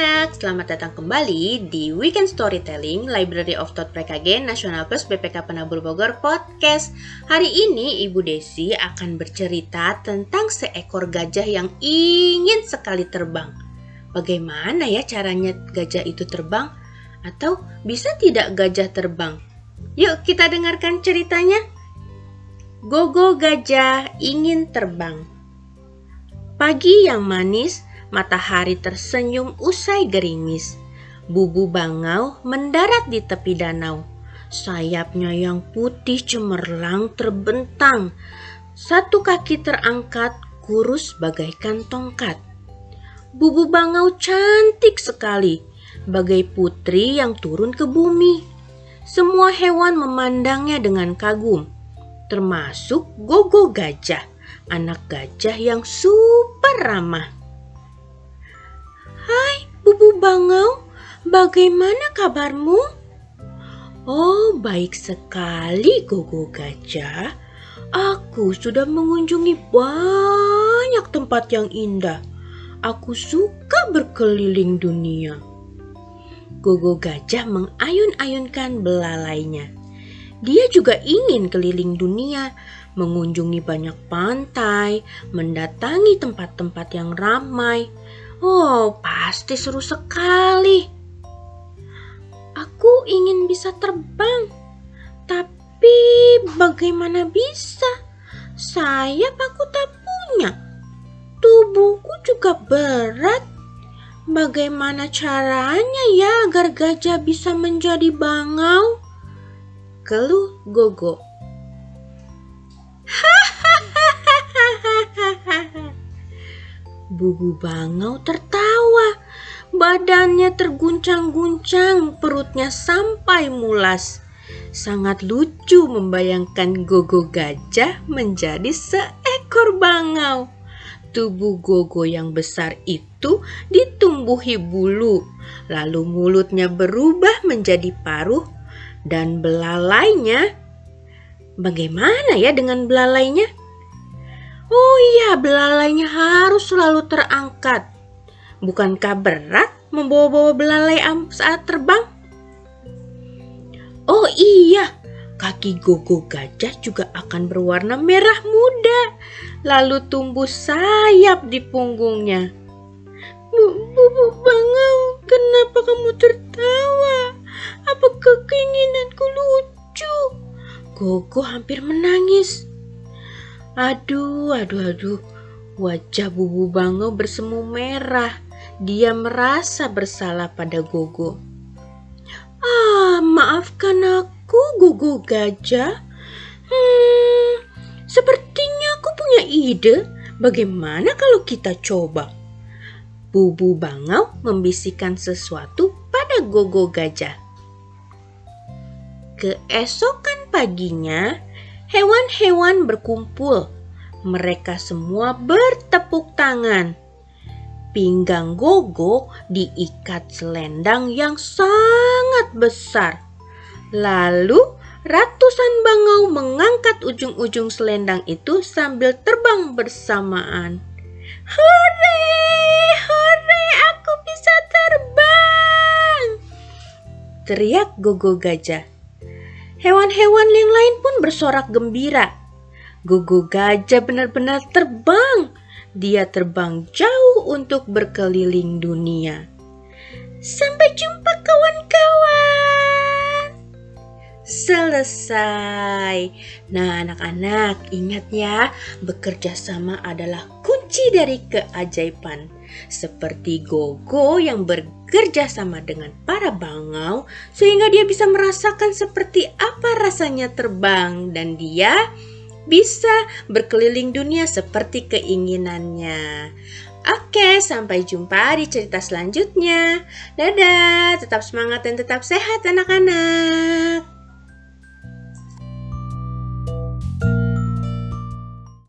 anak-anak, selamat datang kembali di Weekend Storytelling Library of Thought PKG Nasional Plus BPK Penabur Bogor Podcast. Hari ini Ibu Desi akan bercerita tentang seekor gajah yang ingin sekali terbang. Bagaimana ya caranya gajah itu terbang? Atau bisa tidak gajah terbang? Yuk kita dengarkan ceritanya. Gogo gajah ingin terbang. Pagi yang manis, matahari tersenyum usai gerimis. Bubu bangau mendarat di tepi danau. Sayapnya yang putih cemerlang terbentang. Satu kaki terangkat, kurus bagaikan tongkat. Bubu bangau cantik sekali, bagai putri yang turun ke bumi. Semua hewan memandangnya dengan kagum, termasuk Gogo gajah, anak gajah yang super ramah. Bangau, bagaimana kabarmu? Oh, baik sekali, Gogo Gajah. Aku sudah mengunjungi banyak tempat yang indah. Aku suka berkeliling dunia. Gogo Gajah mengayun-ayunkan belalainya. Dia juga ingin keliling dunia, mengunjungi banyak pantai, mendatangi tempat-tempat yang ramai, Oh, pasti seru sekali. Aku ingin bisa terbang, tapi bagaimana bisa? Sayap aku tak punya. Tubuhku juga berat. Bagaimana caranya ya agar gajah bisa menjadi bangau? Keluh Gogo. Bubu Bangau tertawa. Badannya terguncang-guncang, perutnya sampai mulas. Sangat lucu membayangkan Gogo gajah menjadi seekor bangau. Tubuh Gogo yang besar itu ditumbuhi bulu, lalu mulutnya berubah menjadi paruh dan belalainya. Bagaimana ya dengan belalainya? Oh iya, belalainya harus selalu terangkat. Bukankah berat membawa-bawa belalai saat terbang? Oh iya, kaki gogo gajah juga akan berwarna merah muda, lalu tumbuh sayap di punggungnya. Bu, bu, bangau, kenapa kamu tertawa? Apakah keinginanku lucu? Gogo hampir menangis. Aduh, aduh, aduh. Wajah Bubu Bangau bersemu merah. Dia merasa bersalah pada Gogo. Ah, maafkan aku, Gogo Gajah. Hmm, sepertinya aku punya ide. Bagaimana kalau kita coba? Bubu Bangau membisikkan sesuatu pada Gogo Gajah. Keesokan paginya, Hewan-hewan berkumpul. Mereka semua bertepuk tangan. Pinggang Gogo diikat selendang yang sangat besar. Lalu ratusan bangau mengangkat ujung-ujung selendang itu sambil terbang bersamaan. Hore, hore, aku bisa terbang! Teriak Gogo Gajah. Hewan-hewan yang lain pun bersorak gembira. Gugu gajah benar-benar terbang. Dia terbang jauh untuk berkeliling dunia. Sampai jumpa kawan-kawan. Selesai. Nah, anak-anak, ingat ya, bekerja sama adalah kunci dari keajaiban. Seperti Gogo yang bekerja sama dengan para bangau sehingga dia bisa merasakan seperti apa rasanya terbang dan dia bisa berkeliling dunia seperti keinginannya. Oke, sampai jumpa di cerita selanjutnya. Dadah, tetap semangat dan tetap sehat anak-anak.